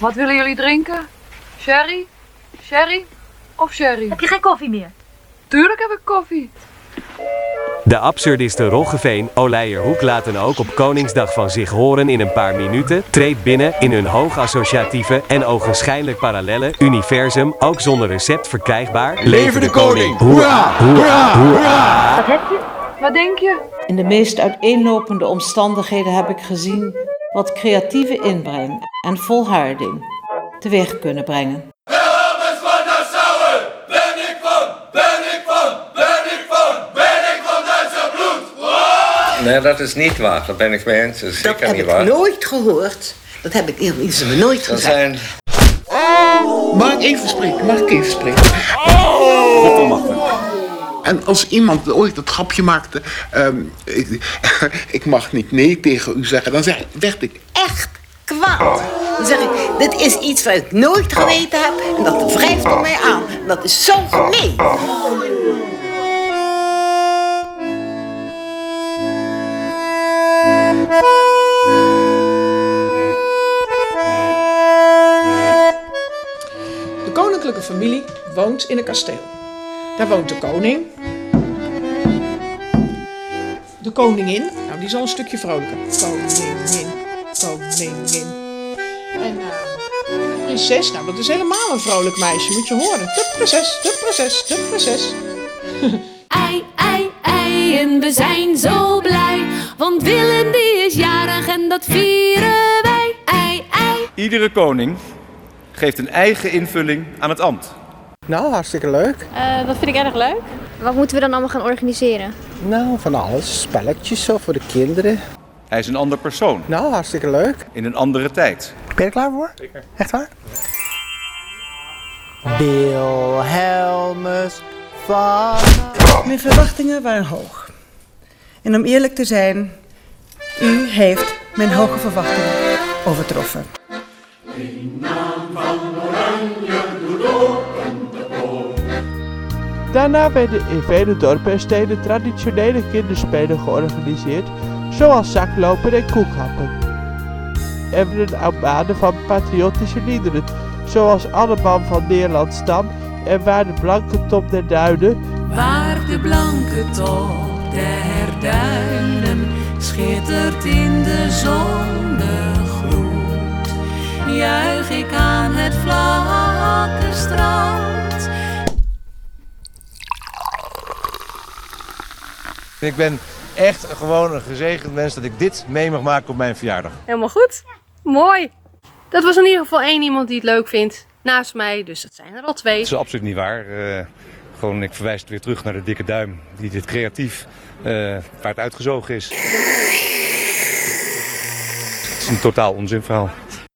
Wat willen jullie drinken? Sherry? Sherry? Of sherry? Heb je geen koffie meer? Tuurlijk heb ik koffie. De absurdisten Roggeveen, Oleijerhoek laten ook op Koningsdag van zich horen in een paar minuten. Treed binnen in hun hoogassociatieve en ogenschijnlijk parallelle universum, ook zonder recept verkrijgbaar. Leven de koning! Hoera! Hoera! Hoera! Wat heb je? Wat denk je? In de meest uiteenlopende omstandigheden heb ik gezien wat creatieve inbreng en volharding teweeg kunnen brengen. Ben ik van, ben ik van, ben ik van, ben ik van Duitse bloed! Nee, dat is niet waar. Daar ben ik mee eens. Dat is Dat heb niet ik waar. nooit gehoord. Dat heb ik eerlijk gezegd nooit gezegd. zijn Mag ik even spreken? Mag ik even spreken? En als iemand ooit het grapje maakte, ehm, ik, mag niet nee tegen u zeggen, dan zeg, werd ik Echt kwaad. Dan zeg ik, dit is iets wat ik nooit geweten heb en dat wrijft op mij aan. Dat is zo gemeen. De koninklijke familie woont in een kasteel. Daar woont de koning. De koningin, nou die is al een stukje vrolijker. Koningin, koningin. En eh, de prinses, nou dat is helemaal een vrolijk meisje, moet je horen. De prinses, de prinses, de prinses. Ei, ei, ei, en we zijn zo blij. Want Willem die is jarig en dat vieren wij. Ei, ei. Iedere koning geeft een eigen invulling aan het ambt. Nou, hartstikke leuk. dat vind ik erg leuk. Wat moeten we dan allemaal gaan organiseren? Nou, van alles. Spelletjes zo voor de kinderen. Hij is een ander persoon Nou, hartstikke leuk. in een andere tijd. Ben je er klaar voor? Zeker. Echt waar? Wilhelmus van... Mijn verwachtingen waren hoog. En om eerlijk te zijn, u heeft mijn hoge verwachtingen overtroffen. Daarna werden in vele dorpen en steden traditionele kinderspelen georganiseerd, zoals zaklopen en koekhappen. Er werden armaden van patriotische liederen, zoals Alleman van Nederland stam en Waar de blanke top der duinen, Waar de blanke top der duinen schittert in de zonnegloed. Juich ik aan het vlakke strand. Ik ben echt gewoon een gezegend mens dat ik dit mee mag maken op mijn verjaardag. Helemaal goed. Mooi. Dat was in ieder geval één iemand die het leuk vindt. Naast mij, dus dat zijn er al twee. Dat is absoluut niet waar. Eh, gewoon, ik verwijs het weer terug naar de dikke duim die dit creatief eh, waar het uitgezogen is. Het is een totaal onzinverhaal.